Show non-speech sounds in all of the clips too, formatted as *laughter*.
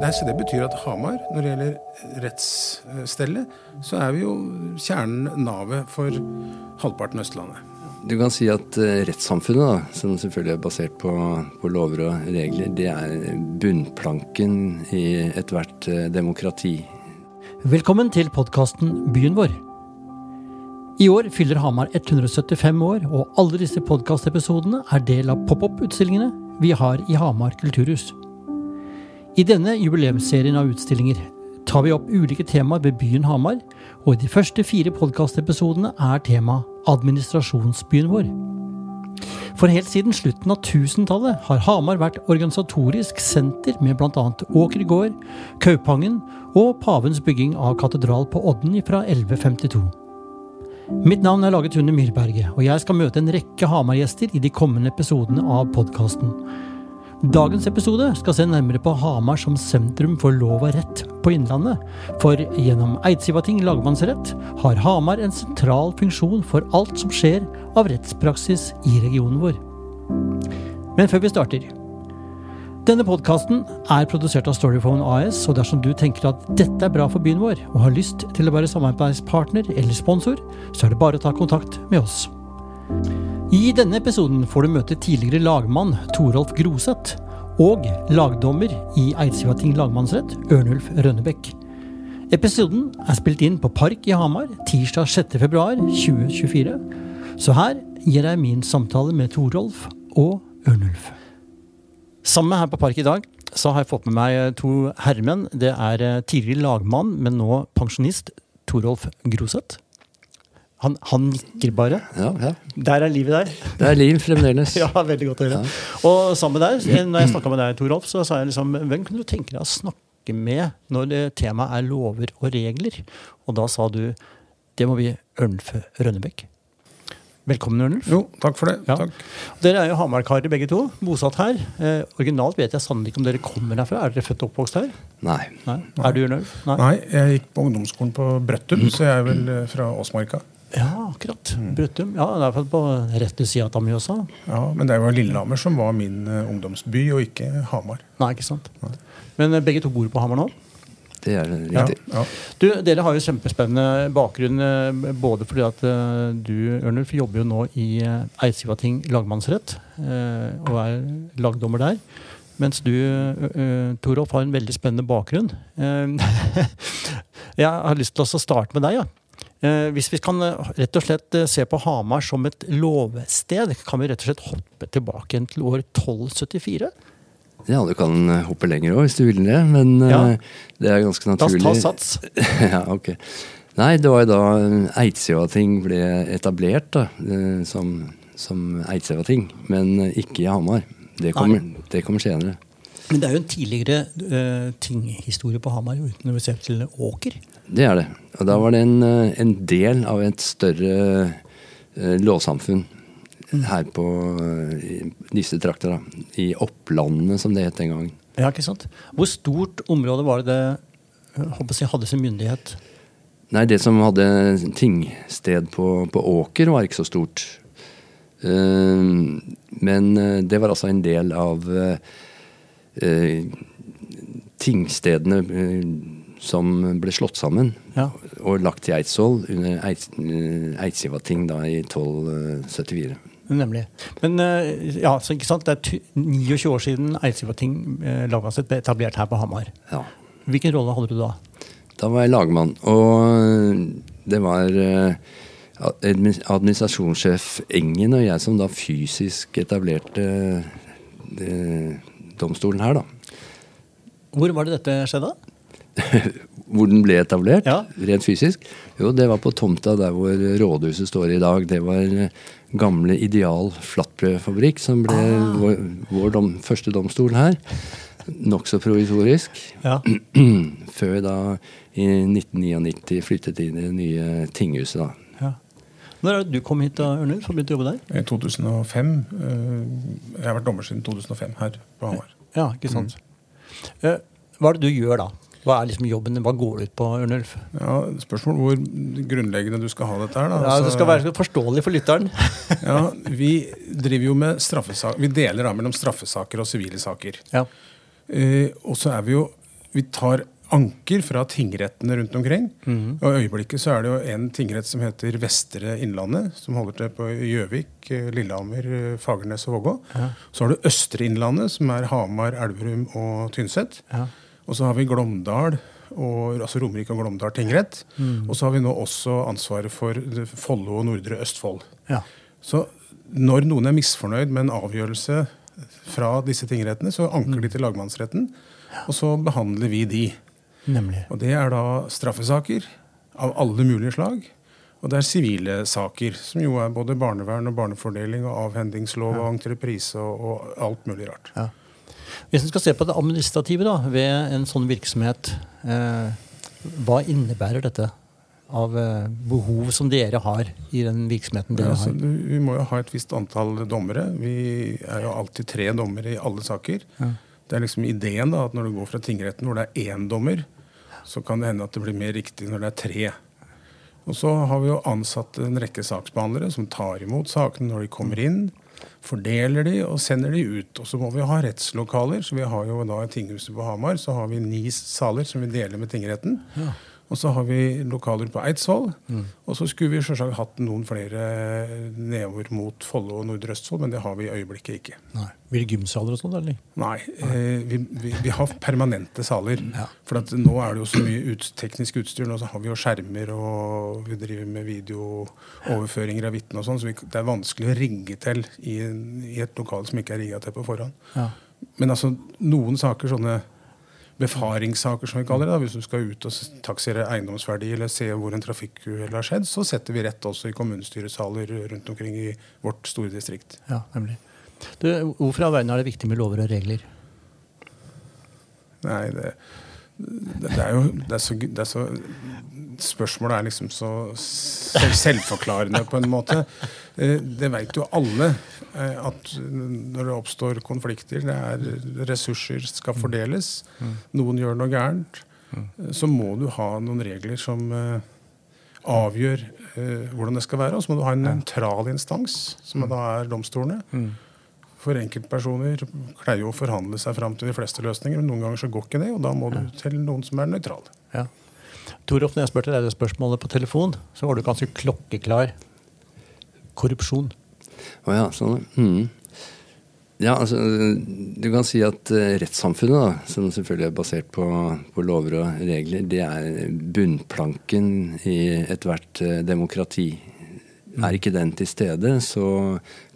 Nei, så Det betyr at Hamar, når det gjelder rettsstellet, så er vi jo kjernen, navet, for halvparten av Østlandet. Du kan si at uh, rettssamfunnet, da, som selvfølgelig er basert på, på, lover og regler, det er bunnplanken i ethvert uh, demokrati. Velkommen til podkasten Byen vår. I år fyller Hamar 175 år, og alle disse podkastepisodene er del av pop-opp-utstillingene vi har i Hamar kulturhus. I denne jubileumsserien av utstillinger tar vi opp ulike temaer ved byen Hamar, og i de første fire podkastepisodene er tema administrasjonsbyen vår. For helt siden slutten av 1000-tallet har Hamar vært organisatorisk senter med bl.a. Åker gård, Kaupangen og pavens bygging av katedral på Odden fra 1152. Mitt navn er Laget Tune Myrberget, og jeg skal møte en rekke Hamar-gjester i de kommende episodene av podkasten. Dagens episode skal se nærmere på Hamar som sentrum for lov og rett på Innlandet. For gjennom Eidsivating lagmannsrett har Hamar en sentral funksjon for alt som skjer av rettspraksis i regionen vår. Men før vi starter Denne podkasten er produsert av Storyphone AS, og dersom du tenker at dette er bra for byen vår, og har lyst til å være samarbeidspartner eller sponsor, så er det bare å ta kontakt med oss. I denne episoden får du møte tidligere lagmann Torolf Groseth og lagdommer i Eidsivating lagmannsrett, Ørnulf Rønnebekk. Episoden er spilt inn på Park i Hamar tirsdag 6.2.2024. Så her gir jeg min samtale med Torolf og Ørnulf. Sammen her på Park i dag så har jeg fått med meg to herremenn. Det er tidligere lagmann, men nå pensjonist, Torolf Groseth. Han, han, nikker bare. Ja, ja. Der er livet der. Det er liv fremdeles. *laughs* ja, veldig godt å høre. Ja. Og sammen med deg, når jeg *clears throat* snakka med deg, Torolf, så sa jeg liksom Hvem kunne du tenke deg å snakke med når temaet er lover og regler? Og da sa du det må bli Ørnulf Rønnebekk. Velkommen, Ørnulf. Jo, takk for det. Ja. Takk. Dere er jo Hamar-karer begge to, bosatt her. Eh, originalt vet jeg sannelig ikke om dere kommer herfra. Er dere født og oppvokst her? Nei. Nei. Er du Ørnulf? Nei. Nei, jeg gikk på ungdomsskolen på Brøttum, så jeg er vel eh, fra Åsmarka. Ja, akkurat. Mm. Brøttum. Ja, det er på rett sida av Mjøsa. Ja, men det var Lillehammer som var min uh, ungdomsby, og ikke Hamar. Nei, ikke sant. Nei. Men uh, begge to bor på Hamar nå? Det er riktig. Ja, ja. Du, Dere har jo kjempespennende bakgrunn, uh, både fordi at du, Ørnulf, jobber jo nå i Eidsivating lagmannsrett, og er lagdommer der. Mens du, Torolf, har en veldig spennende bakgrunn. *laughs* jeg har lyst til å starte med deg. ja. Eh, hvis vi kan eh, rett og slett eh, se på Hamar som et lovsted, kan vi rett og slett hoppe tilbake til år 1274? Ja, du kan hoppe lenger òg, hvis du vil det. Men ja. det er ganske naturlig. Oss ta sats. *laughs* ja, ok. Nei, det var jo da Eidsivating ble etablert da, som, som Eidsivating, men ikke i Hamar. Det kommer, det kommer senere. Men det er jo en tidligere uh, tinghistorie på Hamar uten å se til Åker. Det er det. Og da var det en, eh, en del av et større uh, lovsamfunn mm. her på uh, disse trakter. da. I Opplandene, som det het den gangen. Ja, ikke sant. Hvor stort område var det det jeg, hadde sin myndighet? Nei, Det som hadde tingsted på, på Åker, var ikke så stort. Uh, men det var altså en del av tingstedene som ble slått sammen ja. og lagt til Eidsvoll under Eidsivating da i 1274. Nemlig. Men eh, ja, så ikke sant, det er 29 år siden Eidsivating eh, lagmannsrett ble etablert her på Hamar. Ja. Hvilken rolle hadde du da? Da var jeg lagmann. Og det var eh, administrasjonssjef Engen og jeg som da fysisk etablerte domstolen her, da. Hvor var det dette skjedde? *laughs* hvor den ble etablert, ja. rent fysisk? Jo, det var på tomta der hvor rådhuset står i dag. Det var eh, gamle Ideal flatbrødfabrikk, som ble ah. vår, vår dom, første domstol her. Nokså provisorisk. Ja. *clears throat* Før da i 1999 flyttet inn i det nye tinghuset. da. Når er det du kom hit, da, Ørnulf, og begynte å jobbe der? I 2005. Eh, jeg har vært dommer siden 2005 her på Hamar. Ja, ikke sant. Mm. Hva er det du gjør da? Hva er liksom jobben Hva går det ut på, Ørnulf? Ja, Spørsmål hvor grunnleggende du skal ha dette her. Da. Ja, Det skal være forståelig for lytteren. *laughs* ja, Vi driver jo med straffesaker. Vi deler da mellom straffesaker og sivile saker. Ja. Eh, og så er vi jo vi tar anker fra tingrettene rundt omkring. Og I øyeblikket så er det jo en tingrett som heter Vestre Innlandet, som holder til på Gjøvik, eh, Lillehammer, eh, Fagernes og Vågå. Så har du Østre Innlandet, som er Hamar, Elverum og Tynset. Ja. Og så har vi Glåmdal, og, altså Romerike og Glåmdal tingrett. Og så har vi nå også ansvaret for Follo og Nordre Østfold. Ja. Så når noen er misfornøyd med en avgjørelse fra disse tingrettene, så anker de til lagmannsretten, og så behandler vi de. Nemlig. Og det er da straffesaker av alle mulige slag. Og det er sivile saker, som jo er både barnevern og barnefordeling og avhendingslov og entreprise og, og alt mulig rart. Ja. Hvis en skal se på det administrative da, ved en sånn virksomhet, eh, hva innebærer dette av eh, behov som dere har i den virksomheten Ja, dere altså, har? vi må jo ha et visst antall dommere. Vi er jo alltid tre dommere i alle saker. Det er liksom ideen da, at når du går fra tingretten hvor det er én dommer, så kan det hende at det blir mer riktig når det er tre. Og så har vi jo ansatt en rekke saksbehandlere som tar imot sakene når de kommer inn, fordeler de og sender de ut. Og så må vi ha rettslokaler. Så vi har jo da i tinghuset på Hamar så har vi ni saler som vi deler med tingretten. Og så har vi lokaler på Eidsvoll. Og så skulle vi selvsagt hatt noen flere nedover mot Follo og Nordre Østfold, men det har vi i øyeblikket ikke. Nei. Blir det gymsaler og sånn, eller? Nei, eh, vi, vi, vi har permanente saler. Ja. For at nå er det jo så mye ut, teknisk utstyr. Nå så har vi jo skjermer, og vi driver med videooverføringer av vitner og sånn, så vi, det er vanskelig å rigge til i, i et lokal som ikke er rigga til på forhånd. Ja. Men altså, noen saker, sånne befaringssaker som vi kaller det, da, hvis du skal ut og taksere eiendomsverdi eller se hvor en trafikkuhell har skjedd, så setter vi rett også i kommunestyresaler rundt omkring i vårt store distrikt. ja, nemlig. Du, hvorfor av verden er det viktig med lover og regler? Nei, det, det, det er jo det er så, det er så Spørsmålet er liksom så selvforklarende på en måte. Eh, Det vet jo alle eh, at når det oppstår konflikter, det er ressurser skal fordeles, noen gjør noe gærent, eh, så må du ha noen regler som avgjør hvordan det skal være. Og så må du ha en nøytral instans, som da er domstolene. For enkeltpersoner pleier jo å forhandle seg fram til de fleste løsninger, men noen ganger så går ikke det, og da må du til noen som er nøytrale. Ja. Torolf, når jeg spurte deg det spørsmålet på telefon, så var du ganske klokkeklar. Korrupsjon. Å ja, sånn. Mm. Ja, altså, du kan si at eh, rettssamfunnet, da, som selvfølgelig er basert på, på lover og regler, det er bunnplanken i ethvert eh, demokrati. Er ikke den til stede, så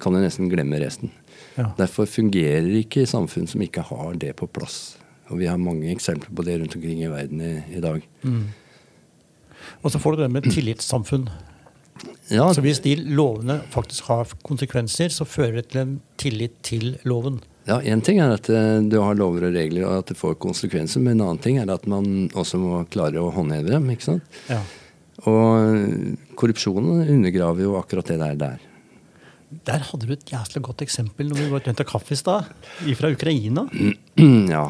kan du nesten glemme resten. Ja. Derfor fungerer ikke samfunn som ikke har det på plass. Og vi har mange eksempler på det rundt omkring i verden i, i dag. Og så får du det med tillitssamfunn. Ja, Så hvis de lovene faktisk har konsekvenser, så fører det til en tillit til loven. Ja, Én ting er at eh, du har lover og regler og at det får konsekvenser, men en annen ting er at man også må klare å håndheve dem. ikke sant? Ja. Og eh, korrupsjonen undergraver jo akkurat det der. der. Der hadde du et jævlig godt eksempel når vi var og kaffe i stad. Fra Ukraina. *clears throat* ja.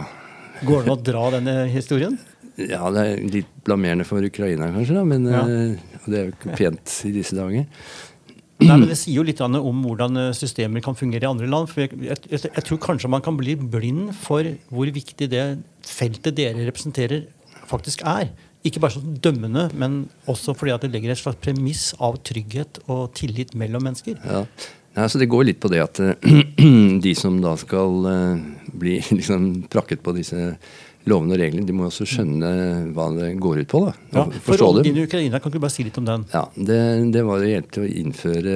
Går det an å dra denne historien? Ja, det er litt blamerende for Ukraina, kanskje, da, men Ja. eh, det er jo ikke pent i disse dager. Nei, men Det sier jo litt om hvordan eh, systemer kan fungere i andre land. for jeg, jeg, jeg, tror kanskje man kan bli blind for hvor viktig det feltet dere representerer, faktisk er. Ikke bare sånn dømmende, men også fordi at det legger et slags premiss av trygghet og tillit mellom mennesker. Ja. Nei, så Det går litt på det at eh, *clears throat* de som da skal bli *laughs* liksom prakket på disse lovene og reglene, de må også skjønne hva det går ut på. da. Ja, for ungdommen i Ukraina, kan du bare si litt om den? Ja, det, det var det hjelp til å innføre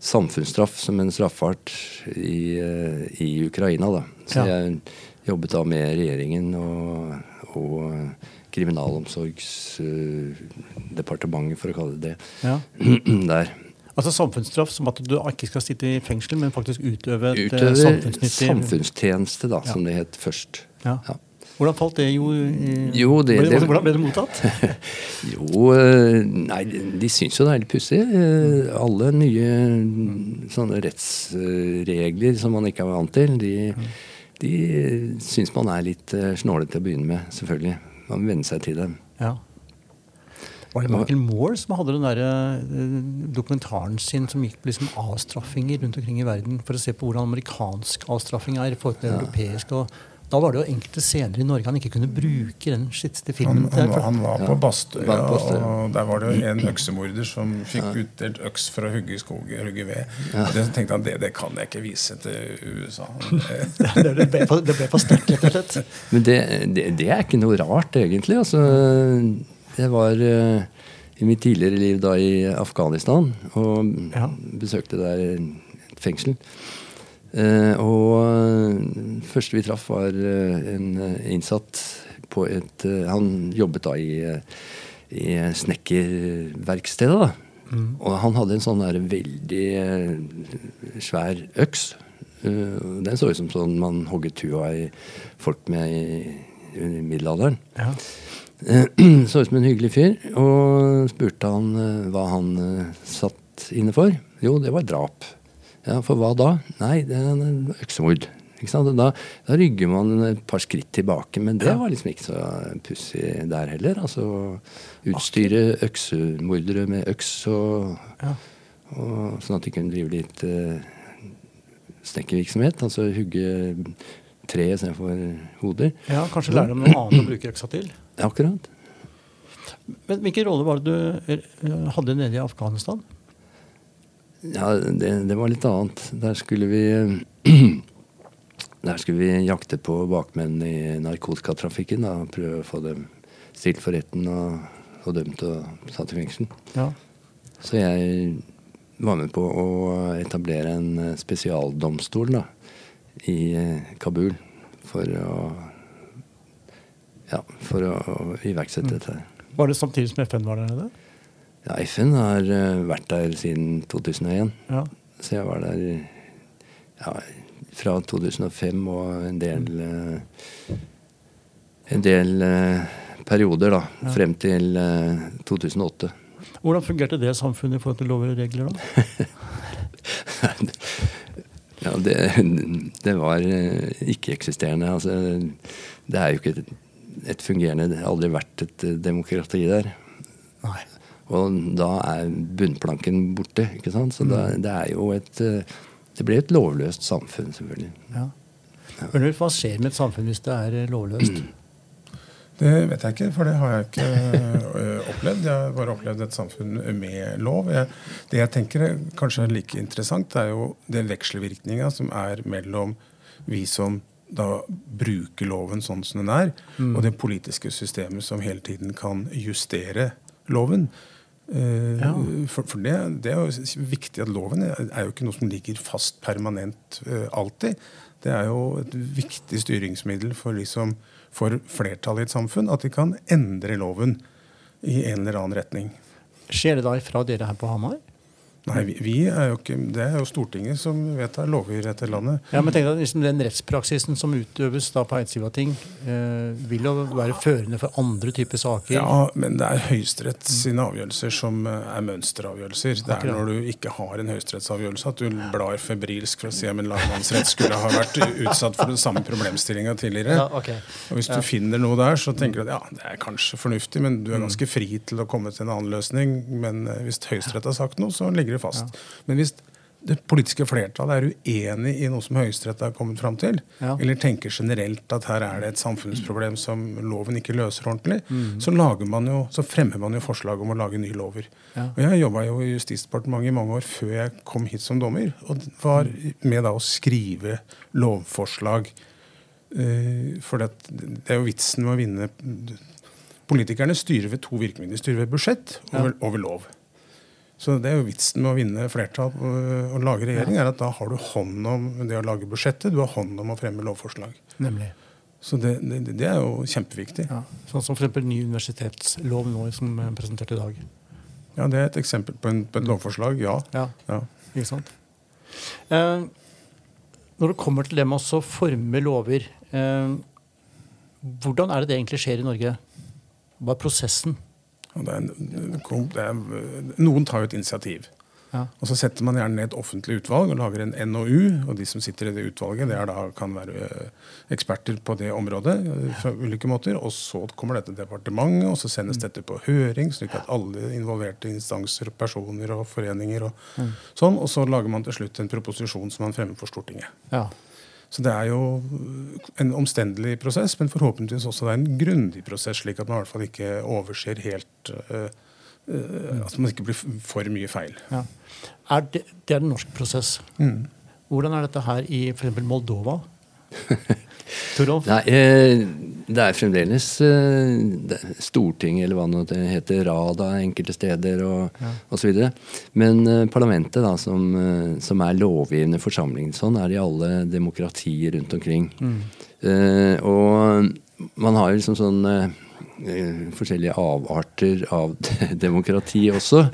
samfunnsstraff som en straffart i, eh, i Ukraina. da. Så Ja. jeg jobbet da med regjeringen og, og Kriminalomsorgsdepartementet, for å kalle det Ja. det, *clears throat* der. Altså Samfunnsstraff som at du ikke skal sitte i fengsel, men faktisk utøve et eh, Utøver samfunnsnyttig samfunnstjeneste, da, Ja. som det het først. Ja. Ja. Hvordan falt det jo Jo, det- ble, det- Hvordan ble det mottatt? *laughs* Jo, eh, nei, de syns jo det er litt pussig. Eh, Alle nye sånne rettsregler som man ikke er vant til, de, de syns man er litt eh, snålete å begynne med, selvfølgelig. Man venner seg til dem. Ja. Var det Michael Moore som hadde den der, eh, dokumentaren sin som gikk på liksom avstraffinger rundt omkring i verden for å se på hvordan amerikansk avstraffing er i forhold til europeisk? og Da var det jo enkelte scener i Norge han ikke kunne bruke den siste filmen. han, var- han var på Ja. Bastøya, ja, og der var det jo en øksemorder som fikk utdelt øks for å hugge i og hugge ved. Og det tenkte han det, det kan jeg ikke vise til USA. *laughs* Det- Det ble for, det ble for sterkt, rett og slett. Men det, det, det er ikke noe rart, egentlig. Altså, jeg var uh, i mitt tidligere liv da i Afghanistan og Ja. besøkte der et fengsel. Eh, og eh, første vi traff, var eh, en innsatt på et Han jobbet da i, i snekkerverkstedet. da. Og han hadde en sånn der veldig svær øks. Den så ut som sånn man hogget huet av i folk med i, i middelalderen. Ja. *clears throat* Så ut som en hyggelig fyr. Og spurte han hva han satt inne for. Jo, det var drap. Ja, For hva da? Nei, det er en øksemord. Da, da rygger man et par skritt tilbake. Men det var liksom ikke så pussig der heller. Altså utstyre øksemordere med øks, og, Ja. og, sånn at de kunne drive litt uh, snekkervirksomhet. Altså hugge tre istedenfor hoder. ja, Kanskje lære dem noe annet å bruke øksa til. Akkurat. Men Hvilken rolle var det du eh, hadde nede i Afghanistan? Ja, det, det var litt annet. Der skulle vi *clears throat* Der skulle vi jakte på bakmenn i narkotikatrafikken. Da, prøve å få dem stilt for retten og, og dømt og satt i fengsel. Ja. Så jeg var med på å etablere en eh, spesialdomstol da, i eh, Kabul for å ja, for å iverksette dette. Var det samtidig som FN var der nede? Ja, FN har eh, vært der siden 2001. Ja. Så jeg var der ja, fra 2005 og en del eh, En del eh, perioder, da. Frem til eh, 2008. Hvordan fungerte det samfunnet i forhold til lover og regler? da? *laughs* Ja, det, det var ikke-eksisterende. Altså, det er jo ikke et, et fungerende Det har aldri vært et demokrati der. Nei. Og da er bunnplanken borte. ikke sant? Så da, det er jo et eh, Det blir et lovløst samfunn, selvfølgelig. Ja. Ørnulf, Hva skjer med et samfunn hvis det er eh, lovløst? *clears throat* Det vet jeg ikke, for det har jeg ikke opplevd. Jeg har bare opplevd et samfunn med lov. Jeg, det jeg tenker er kanskje er like interessant, er jo den vekselvirkninga som er mellom vi som da bruker loven sånn som den er, og det politiske systemet som hele tiden kan justere loven. Eh, Ja. For, for det, det er jo viktig at loven er, jo ikke noe som ligger fast permanent eh, alltid. Det er jo et viktig styringsmiddel for, liksom, for flertallet i et samfunn at de kan endre loven i en eller annen retning. Skjer det da ifra dere her på Hamar? Nei, vi, vi er ikke, Det er jo Stortinget som vedtar lover i dette landet. Ja, men tenk deg, liksom Den rettspraksisen som utøves da på Eidsivating, eh, vil jo være førende for andre typer saker. Ja, men det er Høyesterett sine avgjørelser som eh, er mønsteravgjørelser. Det er når du ikke har en høyesterettsavgjørelse at du blar febrilsk for å se om en lagmannsrett skulle ha vært utsatt for den samme problemstillinga tidligere. Ja, okay. Og Hvis du finner noe der, så tenker du at ja, det er kanskje fornuftig, men du er ganske fri til å komme til en annen løsning. Men eh, hvis Høyesterett har sagt noe, så ligger det fast. Men hvis det politiske flertallet er uenig i noe som Høyesterett har kommet fram til, Ja. eller tenker generelt at her er det et samfunnsproblem som loven ikke løser ordentlig, så, lager man jo, så fremmer man jo forslag om å lage nye lover. Ja. Og Jeg jobba jo i Justisdepartementet i mange år før jeg kom hit som dommer, og var med da å skrive lovforslag. Eh, For det, det er jo vitsen med å vinne Politikerne styrer ved to virkemidler. De styrer ved budsjett og, ved, og ved lov. Så det er jo vitsen med å vinne flertall og, og lage regjering, er at da har du hånd om det å lage budsjettet, du har hånd om å fremme lovforslag. Nemlig. Så det, det, det er jo kjempeviktig. Ja. Sånn som f.eks. ny universitetslov nå som er presentert i dag. Ja, Det er et eksempel på, en, på et lovforslag, ja. Ja, ja. ikke sant? Eh, når det kommer til det med å forme lover, eh, hvordan er det det egentlig skjer i Norge? Hva er prosessen? Det er, en- det noen tar jo et initiativ. Ja. Og Så setter man gjerne ned et offentlig utvalg og lager en NOU. Og de som sitter i det utvalget, det er da, kan være eh, eksperter på det området. eh, fra ulike måter, Og så kommer dette til departementet, og så sendes dette på høring, slik at alle involverte instanser, personer og foreninger og sånn. Og så lager man til slutt en proposisjon som man fremmer for Stortinget. Ja. Så det er jo en omstendelig prosess, men forhåpentligvis også det er en grundig prosess, slik at man i hvert fall ikke overser helt uh, uh, At man ikke blir for mye feil. Ja. Er det, det, er en norsk prosess. Mm. Hvordan er dette her i f.eks. Moldova? *laughs* Torolf? Nei, eh, det er fremdeles eh, Stortinget, eller hva det heter, Rada enkelte steder og ja. osv. Men eh, parlamentet, da, som, som, er lovgivende forsamling, sånn er det i alle demokratier rundt omkring. Mm. Eh, og man har jo liksom sånn forskjellige avarter av *laughs* demokrati også.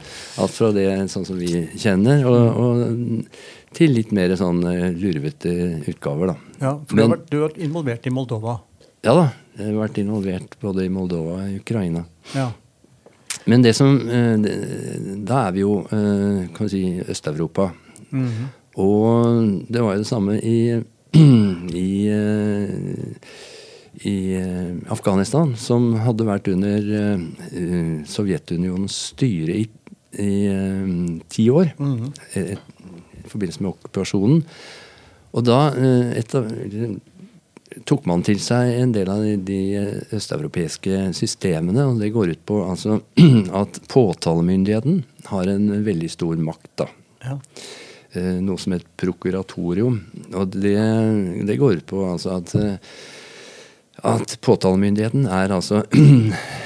Alt fra det sånn som vi kjenner, og, og til litt mer sånn lurvete utgaver, da. Ja, for Men, du, har vært, du har vært involvert i Moldova? Ja da. Jeg har vært involvert både i Moldova og Ukraina. Ja. Men det som Da er vi jo kan vi si Øst-Europa. Mm -hmm. Og det var jo det samme i, *clears throat* i i eh, Afghanistan, som hadde vært under Sovjetunionens styre i, i ti år. Mm -hmm. i, I forbindelse med okkupasjonen. Og da uh, tok man til seg en del av de, de østeuropeiske systemene. Og det går ut på altså, *clears throat* at påtalemyndigheten har en veldig stor makt. da. Ja. Noe som et prokuratorium. Og det, det går ut på altså at at påtalemyndigheten er altså *clears throat*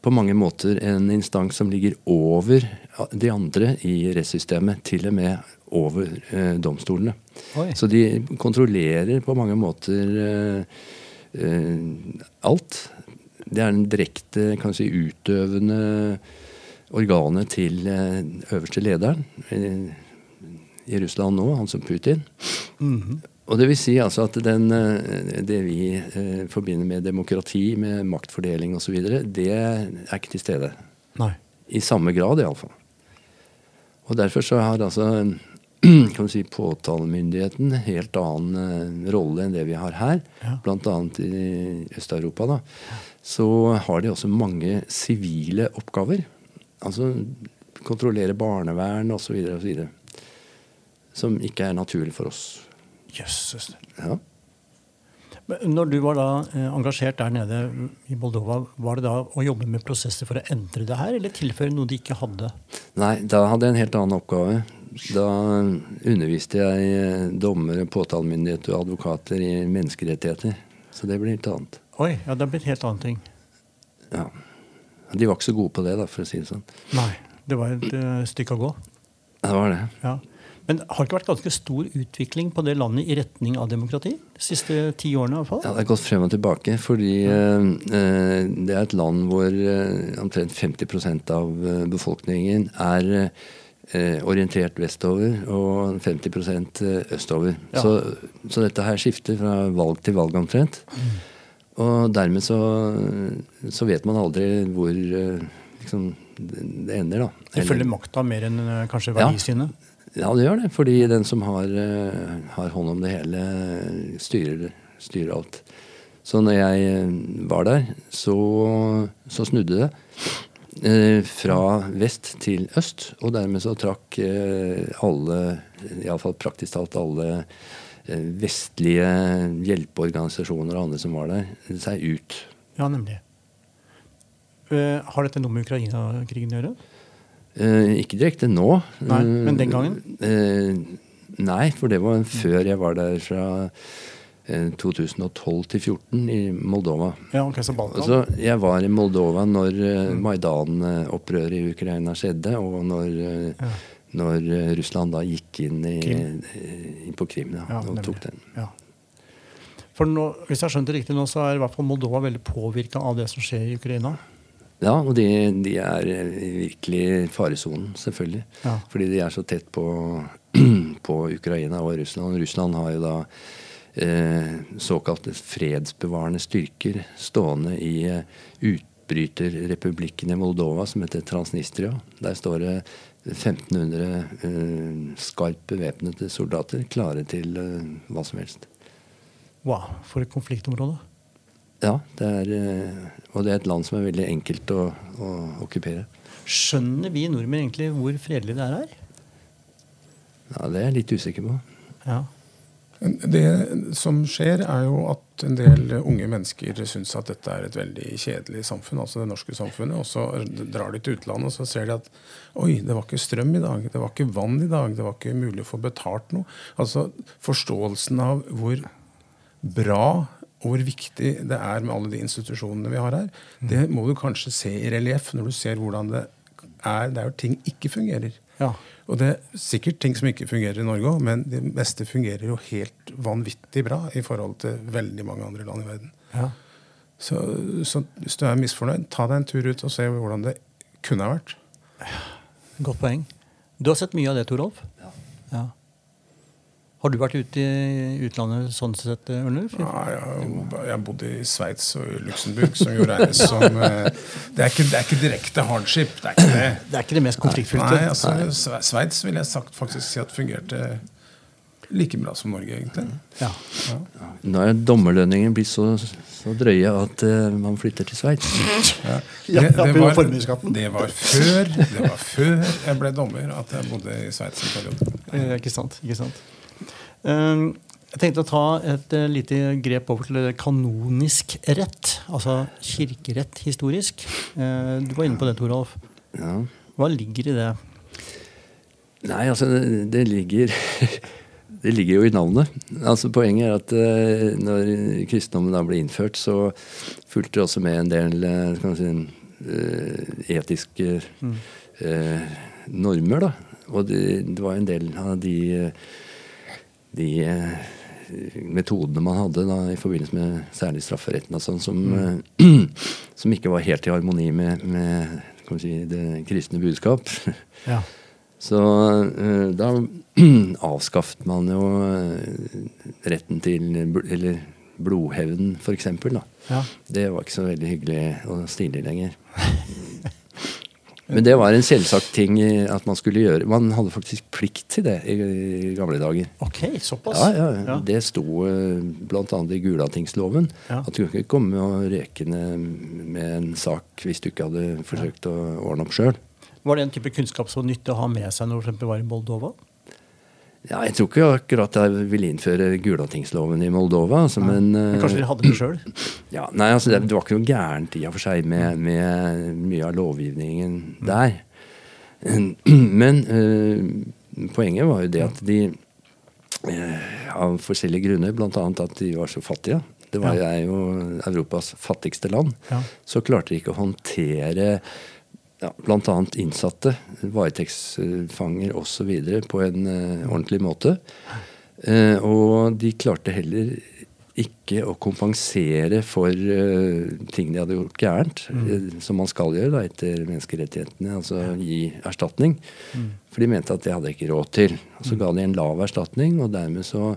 på mange måter en instans som ligger over de andre i rettssystemet. Til og med over eh, domstolene. Oi. Så de kontrollerer på mange måter eh, eh, alt. Det er den direkte kanskje utøvende organet til eh, øverste lederen i Russland nå, han som Putin. Mm -hmm. Og det vil si altså at den, eh, det vi eh, forbinder med demokrati, med maktfordeling osv., det er ikke til stede. Nei. I samme grad, iallfall. Og derfor så har altså *clears throat* kan si, påtalemyndigheten en helt annen eh, rolle enn det vi har her. Ja. Bl.a. i Øst-Europa. da, Så har de også mange sivile oppgaver. Altså kontrollere barnevern osv. osv. Som ikke er naturlig for oss. Jøsses. Ja. Når du var da eh, engasjert der nede i Moldova, var det da å jobbe med prosesser for å endre det her, eller tilføre noe de ikke hadde? Nei, da hadde jeg en helt annen oppgave. Da underviste jeg eh, dommere, påtalemyndighet og advokater i menneskerettigheter. Så det ble helt annet. Oi, ja, det ble helt annen ting. Ja. De var ikke så gode på det, da, for å si det sånn. Nei. Det var et uh, stykke å gå. Det var det. Ja. Men har det ikke vært ganske stor utvikling på det landet i retning av demokrati? De siste ti årene i hvert fall? Ja, Det har gått frem og tilbake. Fordi eh, eh, det er et land hvor eh, omtrent 50 av eh, befolkningen er eh, orientert vestover og 50 eh, østover. Ja. Så, så, dette her skifter fra valg til valg omtrent. Mm. Og dermed så, så, vet man aldri hvor liksom, det ender, da. Det følger makta mer enn kanskje verdisynet? Ja. Ja, det gjør det. Fordi den som har, uh, har hånd om det hele, styrer, styrer, alt. Så når jeg eh, var der, så, så snudde det. Uh, fra vest til øst. Og dermed så trakk uh, alle, iallfall praktisk talt alle vestlige hjelpeorganisasjoner og andre som var der, seg ut. Ja, nemlig. Har dette noe med Ukraina-krigen å gjøre? Eh, ikke direkte nå. Nei, Men den gangen? Eh, nei, for det var før jeg var der fra eh, 2012 til 2014 i Moldova. Ja, ok, så Balkan. Altså, jeg var i Moldova når eh. Maidan-opprøret i Ukraina skjedde, og når, eh, ja. når eh, Russland da gikk inn i, inn på Krim ja, og nemlig. tok den. Ja. For nå, hvis jeg skjønte riktig nå, så er i hvert fall Moldova veldig påvirka av det som skjer i Ukraina? Ja, og de, de er virkelig i faresonen, selvfølgelig. Ja. Fordi de er så tett på, *clears throat* på, Ukraina og Russland. Russland har jo da eh, såkalte fredsbevarende styrker stående i eh, utbryterrepublikken i Moldova som heter Transnistria. Der står det 1500 eh, skarpt bevæpnede soldater klare til eh, hva som helst. Wow, for et konfliktområde. Ja, det er, eh, og det er et land som er veldig enkelt å, å okkupere. Skjønner vi nordmenn egentlig hvor fredelig det er her? Ja, Det er jeg litt usikker på. Ja. Det som skjer, er jo at en del unge mennesker syns at dette er et veldig kjedelig samfunn, altså det norske samfunnet. Og så drar de til utlandet og så ser de at oi, det var ikke strøm i dag, det var ikke vann i dag, det var ikke mulig å få betalt noe. Altså forståelsen av hvor bra og hvor viktig det er med alle de institusjonene vi har her, det må du kanskje se i relieff når du ser hvordan det er der ting ikke fungerer. Ja. Og det er sikkert ting som ikke fungerer i Norge òg, men det meste fungerer jo helt vanvittig bra i forhold til veldig mange andre land i verden. Ja. Så, så hvis du er misfornøyd, ta deg en tur ut og se hvordan det kunne ha vært. Godt poeng. Du har sett mye av det, Torolf? Ja. Har du vært ute i utlandet sånn sett, Ørnulf? Ja, jeg, jeg har bodd i Sveits og Luxembourg, som jo regnes *laughs* som eh, det er, ikke, det er ikke direkte hardship. Det er ikke det. Det er ikke det mest konfliktfylte. Nei, altså, Sveits vil jeg sagt, faktisk si at fungerte like bra som Norge, egentlig. Ja. Nå er dommerlønningen blitt så, så drøye at uh, man flytter til Sveits. *laughs* Ja, Det, det, var, det, var før, det var før jeg ble dommer at jeg bodde i Sveits en periode. Eh, ikke sant. ikke sant. Eh, jeg tenkte å ta et eh, lite grep over til kanonisk rett. Altså kirkerett historisk. Eh, du var inne på det, Toralf. Ja. Hva ligger i det? Nei, altså, det, ligger *laughs* Det ligger jo i navnet. Altså Poenget er at eh, når kristendommen da ble innført, så fulgte det også med en del eh, skal si, etiske mm. normer. da. Og det, det var en del av de, de eh, metodene man hadde da i forbindelse med særlig strafferetten og sånn, som, mm. *clears throat* som ikke var helt i harmoni med, med si, det kristne budskap. *laughs* Ja. Så eh, da *clears throat* avskaffet man jo retten til eller blodhevn, eksempel. Ja. Det var ikke så veldig hyggelig og stilig lenger. *laughs* Men det var en selvsagt ting at man skulle gjøre. Man hadde faktisk plikt til det i, gamle dager. Ok, såpass. Ja, ja, Ja. Det sto eh, bl.a. i Gulatingsloven Ja. at du kunne ikke komme og rekende med en sak hvis du ikke hadde forsøkt å ordne opp sjøl. Var det en type kunnskap som nyttig å ha med seg når du var i Moldova? Ja, jeg tror ikke akkurat jeg ville innføre Gulatingsloven i Moldova. Altså, men, Men eh, kanskje dere hadde det sjøl? *clears throat* ja, nei, altså, det, var ikke noe gærent i og for seg med, med mye av lovgivningen der. *clears throat* Men eh, poenget var jo det at de eh, av forskjellige grunner, bl.a. at de var så fattige Det var Ja. jo Europas fattigste land. Ja. Så klarte de ikke å håndtere ja, bl.a. innsatte, varetektsfanger osv. på en eh, ordentlig måte. Eh, og de klarte heller ikke å kompensere for uh, ting de hadde gjort gærent, eh, som man skal gjøre da, etter menneskerettighetene, altså gi erstatning. For de mente at det hadde de ikke råd til. Og så ga de en lav erstatning, og dermed så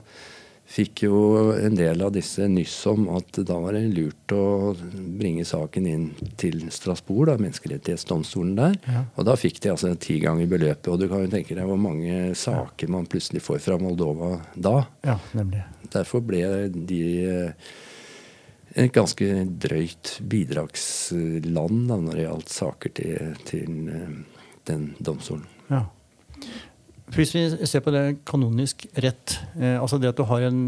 fikk jo en del av disse nyss om at da var det lurt å bringe saken inn til Strasbourg, da, menneskerettighetsdomstolen der. Ja. Og da fikk de altså ti ganger beløpet. Og du kan jo tenke deg hvor mange saker man plutselig får fra Moldova da. Ja, nemlig. Derfor ble de eh, et ganske drøyt bidragsland da, når det gjaldt saker til, til eh, den domstolen. Ja. Hvis vi ser på det kanonisk rett, eh, altså det at du har en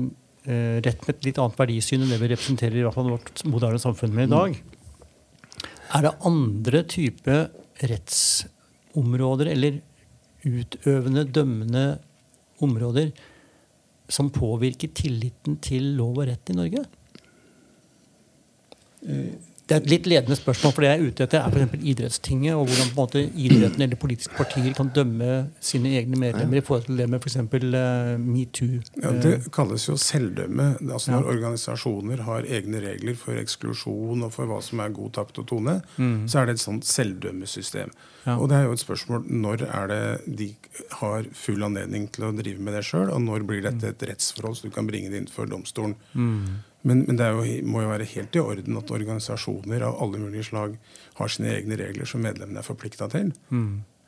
eh, rett med et litt annet verdisyn enn det vi representerer i hvert fall vårt moderne samfunn med i dag, er det andre type rettsområder eller utøvende, dømmende områder som påvirker tilliten til lov og rett i Norge? Det er et litt ledende spørsmål, for det jeg er ute etter, er f.eks. idrettstinget, og hvordan på en måte idretten eller politiske partier kan dømme sine egne medlemmer i forhold til det med f.eks. Uh, metoo. Ja, det kalles jo selvdømme. Altså Ja. Når organisasjoner har egne regler for eksklusjon og for hva som er god takt og tone, Mm. så er det et sånt selvdømmesystem. Ja. Og det er jo et spørsmål når er det de har full anledning til å drive med det sjøl, og når blir dette et rettsforhold så du kan bringe det inn for domstolen. Men, men det jo, må jo være helt i orden at organisasjoner av alle mulige slag har sine egne regler som medlemmene er forplikta til.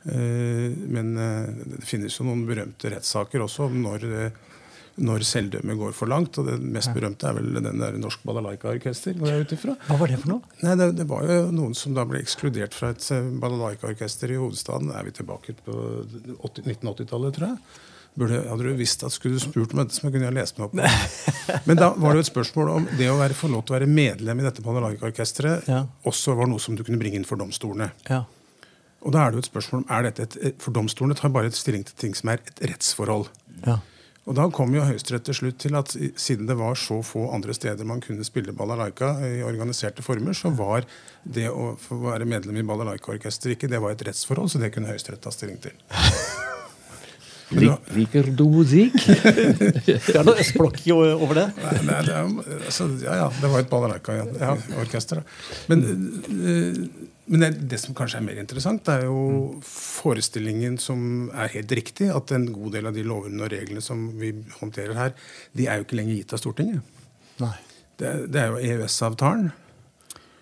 Eh, men eh, det finnes jo noen berømte rettssaker også om når, eh, når selvdømmet går for langt. Og det mest berømte er vel den der Norsk Balalaika-orkester. Hva var det for noe? Nei, det, det var jo noen som da ble ekskludert fra et eh, balalaika-orkester i hovedstaden. Er vi tilbake på 1980-tallet, tror jeg. Burde, hadde du visst at skulle du spurt om dette, så kunne jeg lest meg opp på. *laughs* Men da var det jo et spørsmål om det å være, få lov til å være medlem i dette Balalaika-orkesteret Ja. også var noe som du kunne bringe inn for domstolene. Ja. Og da er det jo et spørsmål om er dette et, For domstolene tar bare et stilling til ting som er et rettsforhold. Ja. Og da kom jo Høyesterett til slutt til at siden det var så få andre steder man kunne spille balalaika i organiserte former, så var det å være medlem i balalaika-orkester ikke det var et rettsforhold, så det kunne Høyesterett ta stilling til. *laughs* Liker du musikk? *laughs* Det er noe splokk over det. Nei, nei, det, er, altså, ja, ja, det var et balalaika-orkester. da. Men, eh, men det, det som kanskje er mer interessant, det er jo forestillingen som er helt riktig, at en god del av de lovene og reglene som vi håndterer her, de er jo ikke lenger gitt av Stortinget. Nei. Det, det er jo EØS-avtalen.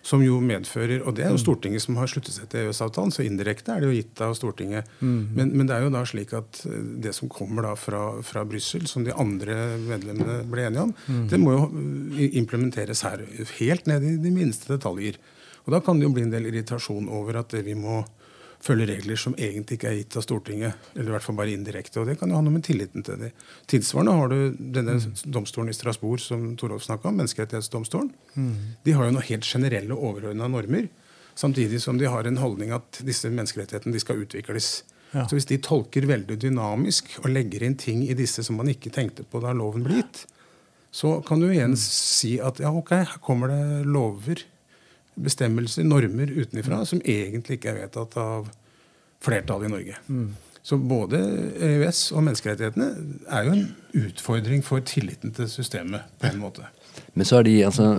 Som jo medfører, Og det er jo Stortinget som har sluttet seg til EØS-avtalen, så indirekte er det jo gitt av Stortinget. Men, men det er jo da slik at eh, det som kommer da fra, fra Brussel, som de andre medlemmene ble enige om, det må jo eh, implementeres her. Helt ned i de minste detaljer. Og da kan det jo bli en del irritasjon over at vi må følge regler som egentlig ikke er gitt av Stortinget. Eller i hvert fall bare indirekte. Og det kan jo ha noe med tilliten til det. Tilsvarende har du denne domstolen i Strasbourg som Torolf snakka om, menneskerettighetsdomstolen. De har jo noen helt generelle overordna normer. Samtidig som de har en holdning at disse menneskerettighetene de skal utvikles. Ja. Så hvis de tolker veldig dynamisk og legger inn ting i disse som man ikke tenkte på da loven ble gitt, så kan du igjen si at ja, ok, her kommer det lover, bestemmelser, normer utenifra som egentlig ikke er vedtatt av flertallet i Norge. Så både EØS og menneskerettighetene er jo en utfordring for tilliten til systemet på en måte. Men så er de altså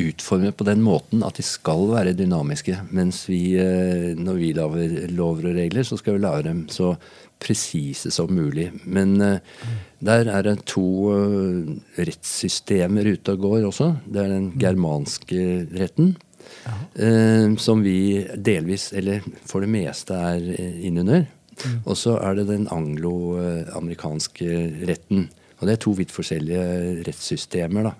utformet på den måten at de skal være dynamiske. Mens vi, eh, når vi lager lover og regler, så skal vi lage dem så presise som mulig. Men eh, der er det to eh, rettssystemer ute og går også. Det er den germanske retten. Eh, som vi delvis, eller for det meste, er innunder. Mm. Og så er det den anglo-amerikanske retten. Og det er to vidt forskjellige rettssystemer. da.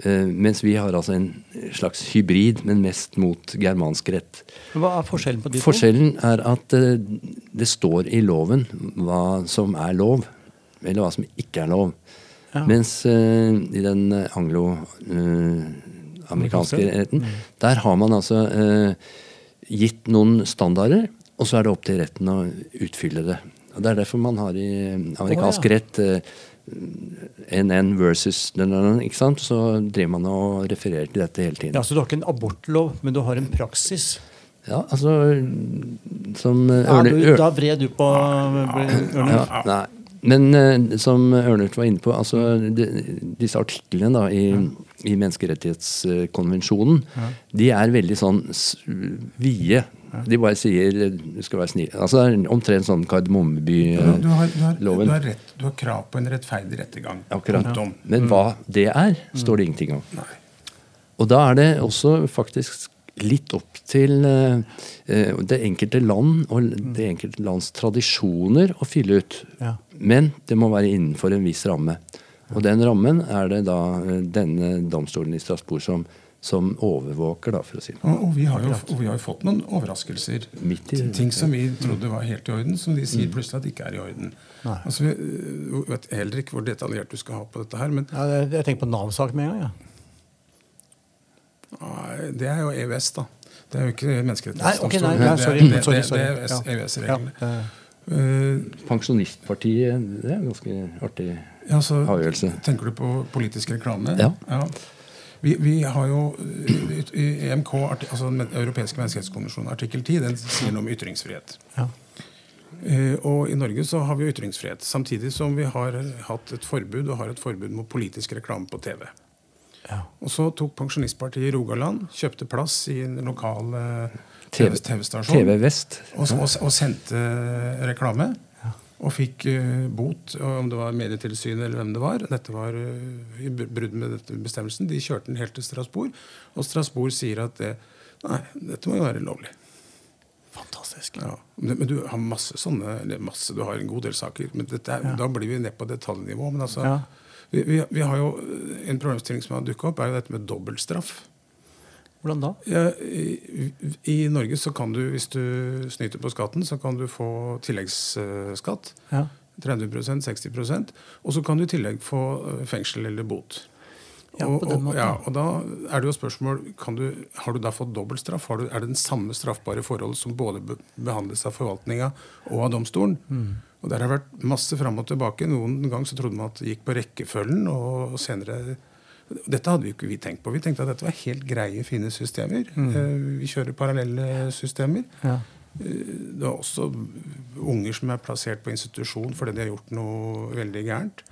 Uh, mens vi har altså en slags hybrid, men mest mot germansk rett. Hva er forskjellen på de to? Forskjellen er at uh, det står i loven hva som er lov, eller hva som ikke er lov. Ja. Mens uh, i den anglo-amerikanske retten, der har man altså eh, gitt noen standarder, og så er det opp til retten å utfylle det. Og Det er derfor man har i amerikansk oh, ja. rett eh, NN versus ikke sant? Så driver man og refererer til dette hele tiden. Ja, Så du har ikke en abortlov, men du har en praksis? Ja, altså Som eh, Ja, du, da vred du på Ørnulf. ja, nei. Men eh, som Ørnert var inne på, altså de, disse artiklene da, i, i menneskerettighetskonvensjonen, de er veldig sånn vide. De bare sier du skal være snill. Altså det er omtrent sånn Du, du, du, Kardemommeby-loven. Du, du, har rett, du har krav på en rettferdig rettergang. Akkurat. Ja. Men hva det er, står det ingenting om. Nei. Og da er det også faktisk litt opp til eh, det enkelte land og det enkelte lands tradisjoner å fylle ut. Ja. Men det må være innenfor en viss ramme. Og den rammen er det da eh, denne domstolen i Strasbourg som, som overvåker, da, for å si det. Og, og, vi har jo, og vi har jo fått noen overraskelser. Midt i- Ting som vi trodde var helt i orden, som de sier plutselig at ikke er i orden. Nei. Altså, vi øh, vet heller ikke hvor detaljert du skal ha på dette her, men Ja, jeg jeg tenker på Nav-sak med en gang. Ja. det er jo EØS, da. Det er jo ikke menneskerettighetsdomstolen. Okay, Det- det- det- er Ja. EØS-reglene. Ja, det- Uh, Pensjonistpartiet, det er ganske artig ja, så, avgjørelse. tenker du på politisk reklame? Ja. Vi, vi har jo i EMK, altså den europeiske menneskerettskonvensjonen, artikkel 10, den sier noe om ytringsfrihet. ja. Uh, Og i Norge så har vi ytringsfrihet. Samtidig som vi har hatt et forbud og har et forbud mot politisk reklame på TV. Ja. Og så tok Pensjonistpartiet i Rogaland, kjøpte plass i en lokal eh, TV TV-stasjon TV Vest. og, og, og sendte reklame. Og fikk uh, bot, om det var Medietilsynet eller hvem det var. Dette var uh, i br- brudd med dette bestemmelsen. De kjørte den helt til Strasbourg, og Strasbourg sier at det, nei, dette må jo være lovlig. Fantastisk. Ja, men du har masse sånne eller masse, Du har en god del saker. men dette er, Da blir vi ned på detaljnivå. Men altså, Ja. vi, vi, vi har jo En problemstilling som har dukka opp, er jo dette med dobbeltstraff. Hvordan da? Ja, i, I Norge så kan du, hvis du snyter på skatten, så kan du få tilleggsskatt. Ja. 30% 60% Og så kan du i tillegg få eh, fengsel eller bot. Ja, og, på den og, måten. ja, og da er det jo spørsmål kan du, Har du da fått dobbeltstraff? Har du, er det den samme straffbare forhold som både behandles av forvaltninga og av domstolen? Mm. Og Der har det vært masse fram og tilbake. Noen gang så trodde man at det gikk på rekkefølgen. og senere... Dette hadde vi ikke vi tenkt på. Vi tenkte at dette var helt greie, fine systemer. Mm. Vi kjører parallelle systemer. Ja. Det er også unger som er plassert på institusjon fordi de har gjort noe veldig gærent.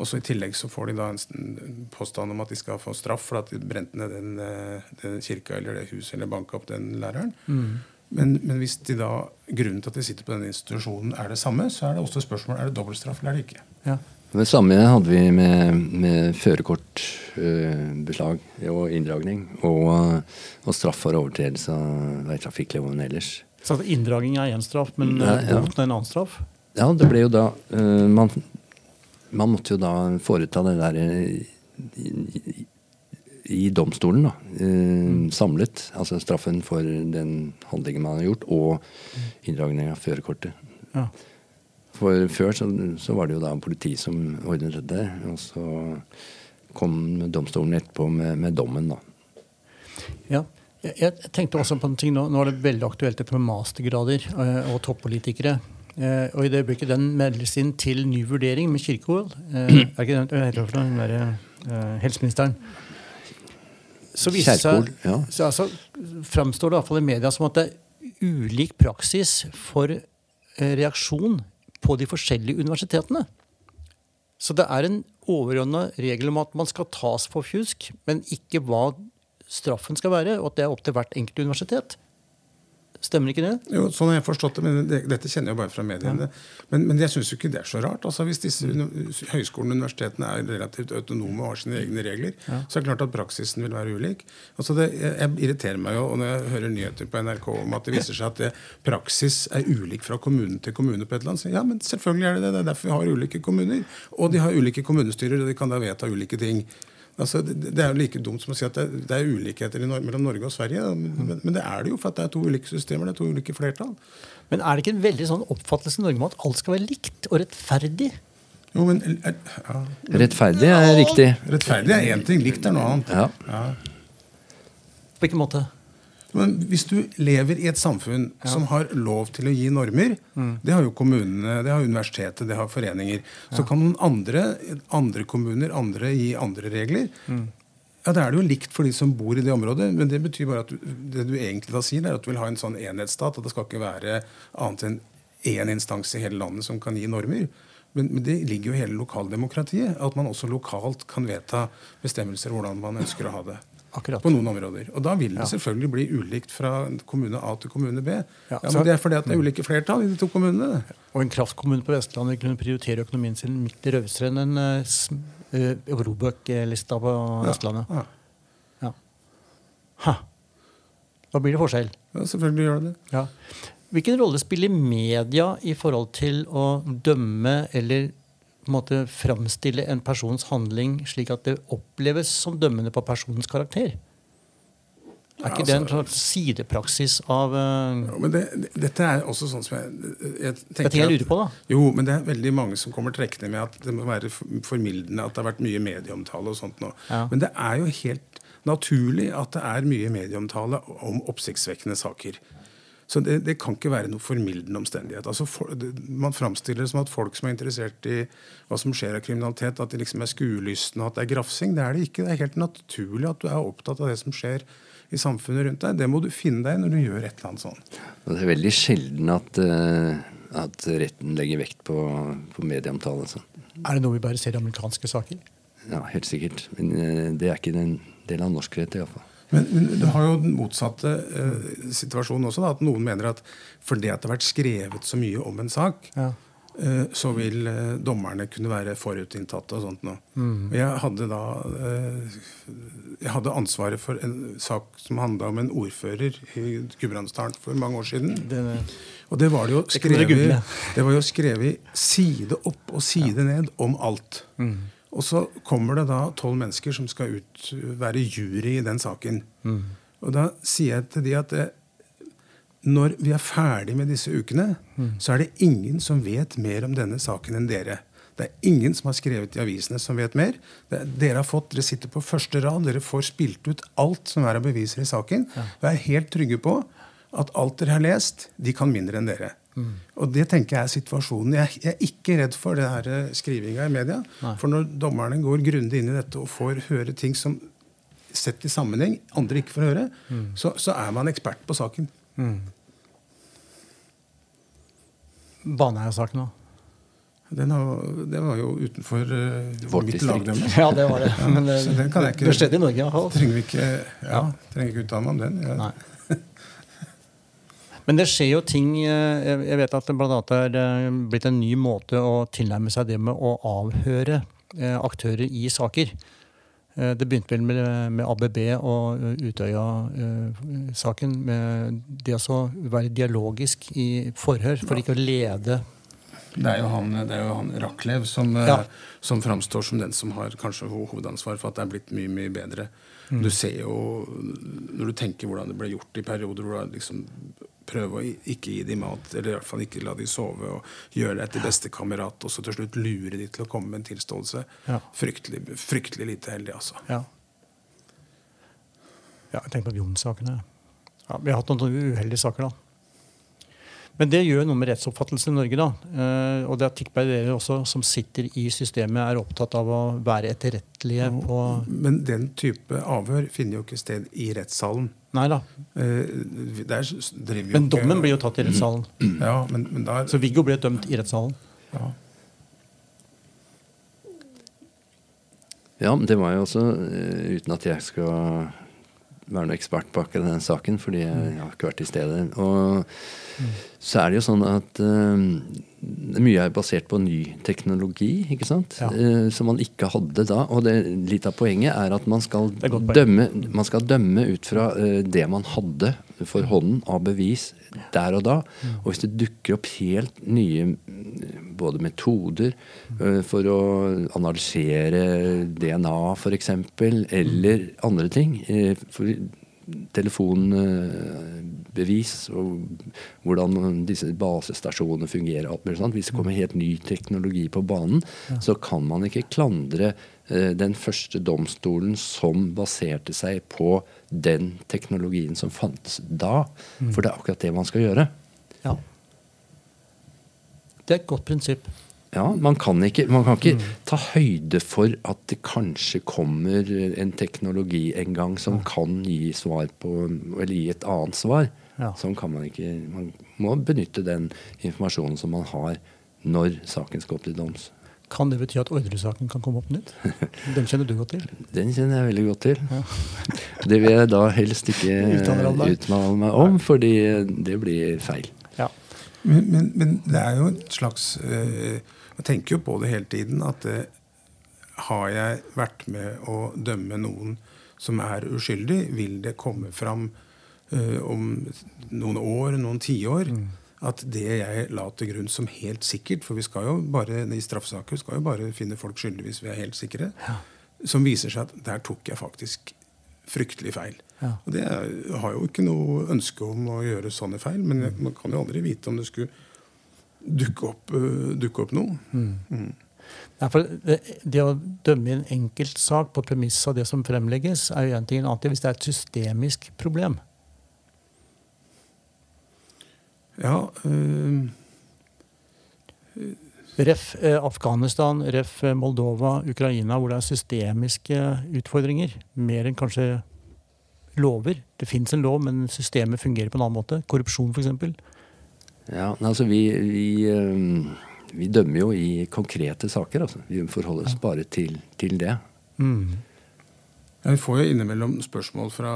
Og så I tillegg så får de da en påstand om at de skal få straff for at de brente ned den, eh, den kirka eller det huset eller banka opp den læreren. Men, men hvis de da, grunnen til at de sitter på den institusjonen er det samme, så er det også spørsmål er det dobbeltstraff eller er det ikke. Ja. Det samme hadde vi med, med førerkortbeslag og inndragning. Og, og straff for overtredelse av veitrafikkloven ellers. Så inndragning er én straff, men Ja, eh, ja. boten er en annen straff? Ja, det ble jo da eh, man, man måtte jo da foreta det der eh, i, i, i domstolen, da. eh, Samlet. Altså straffen for den handlingen man har gjort, og inndragning av førerkortet. Ja. For før så, så var det jo da politi som ordnet dette, og så kom domstolen etterpå med, med dommen, da. Ja. Jeg, jeg tenkte også på en ting nå. Nå er det veldig aktuelt med mastergrader eh, og toppolitikere. Eh, og i det øyeblikket den meldes inn til ny vurdering med Kirkevold eh, Er ikke den heter det? Den derre eh, helseministeren. Så viser seg ja. så altså, framstår det i hvert fall i media som at det er ulik praksis for eh, reaksjon på de forskjellige universitetene. Så det er en overordna regel om at man skal tas for fjusk, men ikke hva straffen skal være, og at det er opp til hvert enkelt universitet. Stemmer ikke det? Jo, sånn har jeg forstått det, men det, Dette kjenner jeg bare fra mediene. Men, men jeg syns ikke det er så rart. Altså, hvis disse høyskolene og universitetene er relativt autonome og har sine egne regler, så er det klart at praksisen vil være ulik. Altså, det, jeg, jeg irriterer meg jo når jeg hører nyheter på NRK om at det viser seg at det, praksis er ulik fra kommune til kommune. på et eller annet. Så, ja, men selvfølgelig er det det. Det er derfor vi har ulike kommuner. Og de har ulike kommunestyrer, og de kan da vedta ulike ting. Altså, det, det er jo like dumt som å si at det, det er ulikheter i mellom Norge og Sverige. Men, men, men det er det jo, for at det er to ulike systemer. Det er to ulike flertall. Men er det ikke en veldig sånn oppfattelse i Norge om at alt skal være likt og rettferdig? Jo, men er, ja. Rettferdig er riktig. Rettferdig er én ting, likt er noe annet. Ja. På hvilken måte? Men hvis du lever i et samfunn som har lov til å gi normer, det har jo kommunene, det har universitetet, det har foreninger, så kan noen andre, andre kommuner andre gi andre regler. Ja, Da er det jo likt for de som bor i det området, men det betyr bare at du, det du egentlig da sier, er at du vil ha en sånn enhetsstat, at det skal ikke være annet enn én instans i hele landet som kan gi normer. Men, men det ligger jo i hele lokaldemokratiet, at man også lokalt kan vedta bestemmelser hvordan man ønsker å ha det Akkurat. på noen områder. Og da vil det selvfølgelig bli ulikt fra kommune A til kommune B. Ja, Ja, så- Det er fordi at det er ulike flertall i de to kommunene. Og en kraftkommune på Vestlandet kunne prioritere økonomien sin mye rausere enn en uh, Robøk-lista på Østlandet. Ja, Ja. Ha. Da blir det forskjell. ja, selvfølgelig gjør det det. Ja. Hvilken rolle spiller media i forhold til å dømme eller på en måte framstille en persons handling slik at det oppleves som dømmende på personens karakter? Er ikke det en altså- slags sidepraksis av eh, men det, det, dette er også sånn som jeg, jeg tenker Det ting jeg lurer på, da. Jo, men det er veldig mange som kommer trekkende med at det må være formildende at det har vært mye medieomtale og sånt nå. Ja. Men det er jo helt naturlig at det er mye medieomtale om oppsiktsvekkende saker. Så det, det kan ikke være noe formildende omstendighet. Altså for, det, man framstiller det som at folk som er interessert i hva som skjer av kriminalitet, at de liksom er skuelystne at det er grafsing. Det er det ikke. Det er helt naturlig at du er opptatt av det som skjer i samfunnet rundt deg. Det må du finne deg i når du gjør et eller annet sånt. Og det er veldig sjelden at, eh, at retten legger vekt på, på medieomtale. og sånn. Er det noe vi bare ser i amerikanske saker? Ja, helt sikkert. Men eh, det er ikke en del av norsk rett, iallfall. Men, men du har jo den motsatte eh, situasjonen også. Da, at Noen mener at fordi at det har vært skrevet så mye om en sak, Ja. eh, så vil eh, dommerne kunne være forutinntatte og sånt noe. Mm. Jeg hadde da eh, jeg hadde ansvaret for en sak som handla om en ordfører i Gudbrandsdalen for mange år siden. Det, Og det var det jo skrevet, det var jo skrevet side opp og side ned om alt. Og så kommer det da tolv mennesker som skal ut, være jury i den saken. Og da sier jeg til de at det, når vi er ferdig med disse ukene, så er det ingen som vet mer om denne saken enn dere. Det er ingen som har skrevet i avisene som vet mer. Det, dere har fått, dere sitter på første rad, dere får spilt ut alt som er av beviser i saken. Og er helt trygge på at alt dere har lest, de kan mindre enn dere. Og det tenker jeg er situasjonen. Jeg, jeg er ikke redd for det her eh, skrivinga i media. For når dommerne går grundig inn i dette og får høre ting som sett i sammenheng, andre ikke får høre, så, så er man ekspert på saken. Baneheia-saken da? Den har, det var jo utenfor uh, Vårt mitt lagdømme. Ja, det var det. Men kan jeg ikke- det skjedde i Norge, iallfall. Trenger vi ikke, ja, trenger ikke uttale meg om den. Ja. Nei. *laughs* Men det skjer jo ting eh, Jeg vet at det annet er eh, blitt en ny måte å tilnærme seg det med å avhøre eh, aktører i saker. Det begynte vel med, med ABB og Utøya-saken. Med det å være dialogisk i forhør for ikke å lede Det er jo han, det er jo han Rachlev som, Ja. som framstår som den som har kanskje hovedansvar for at det er blitt mye mye bedre. Mm. Du ser jo, Når du tenker hvordan det ble gjort i perioder hvor du liksom prøver å ikke gi dem mat, eller i hvert fall ikke la dem sove, og gjøre deg til beste kamerat, og så til slutt lure dem til å komme med en tilståelse. Ja. Fryktelig, fryktelig lite heldig, altså. Ja. Ja, jeg tenker på Jon-sakene. Ja, vi har hatt noen uheldige saker, da. Men det gjør noe med rettsoppfattelsen i Norge. da. Eh, og det er tippet dere også som sitter i systemet, er opptatt av å være etterrettelige på Men den type avhør finner jo ikke sted i rettssalen. Nei da. Eh, der driver jo Men ikke- dommen blir jo tatt i rettssalen. *clears throat* Ja, men, men der... Så Viggo ble dømt i rettssalen. ja. Ja, men det var jo også, eh, uten at jeg skal være noen ekspert på akkurat den saken, fordi jeg har ikke vært til stede. Og så er det jo sånn at eh, mye er basert på ny teknologi, ikke sant? Ja. Eh, som man ikke hadde da. Og det, litt av poenget er at man skal, dømme, man skal dømme ut fra eh, det man hadde for hånden av bevis der og da. Og hvis det dukker opp helt nye både metoder eh, for å analysere DNA f.eks., eller andre ting eh, for telefonbevis og hvordan disse basestasjonene fungerer. Alt mulig sånt. Hvis det kommer helt ny teknologi på banen, så kan man ikke klandre eh, den første domstolen som baserte seg på den teknologien som fantes da. For det er akkurat det man skal gjøre. Ja. Det er et godt prinsipp. Ja, Man kan ikke, man kan ikke ta høyde for at det kanskje kommer en teknologi en gang som kan gi svar på Eller gi et annet svar. Ja. Sånn kan man ikke Man må benytte den informasjonen som man har når saken skal opp til doms. Kan det bety at ordresaken kan komme opp nytt? Den kjenner du godt til. *laughs* Den kjenner jeg veldig godt til. Det vil jeg da helst ikke uttale meg om, fordi det blir feil. Ja. Men, men, men det er jo et slags øh, Jeg tenker jo på det hele tiden. At øh, har jeg vært med å dømme noen som er uskyldig, vil det komme fram øh, om noen år, noen tiår, at det jeg la til grunn som helt sikkert For vi skal jo bare i straffesaker skal jo bare finne folk skyldige hvis vi er helt sikre. Som viser seg at der tok jeg faktisk fryktelig feil. Ja. Og det er, jeg har jo ikke noe ønske om å gjøre sånne feil, men jeg- man kan jo aldri vite om det skulle dukke opp, uh, dukke opp noe. Mm. for det, det å dømme en enkeltsak på premiss av det som fremlegges, er jo en ting. Ting hvis det er et systemisk problem. Ja, øh, Ref eh, Afghanistan, ref Moldova, Ukraina, hvor det er systemiske utfordringer. Mer enn kanskje lover. Det fins en lov, men systemet fungerer på en annen måte. Korrupsjon, f.eks. Ja, altså vi, vi, eh, vi dømmer jo i konkrete saker. Altså. Vi forholder oss bare til, til det. Mm. Ja, Vi får jo innimellom spørsmål fra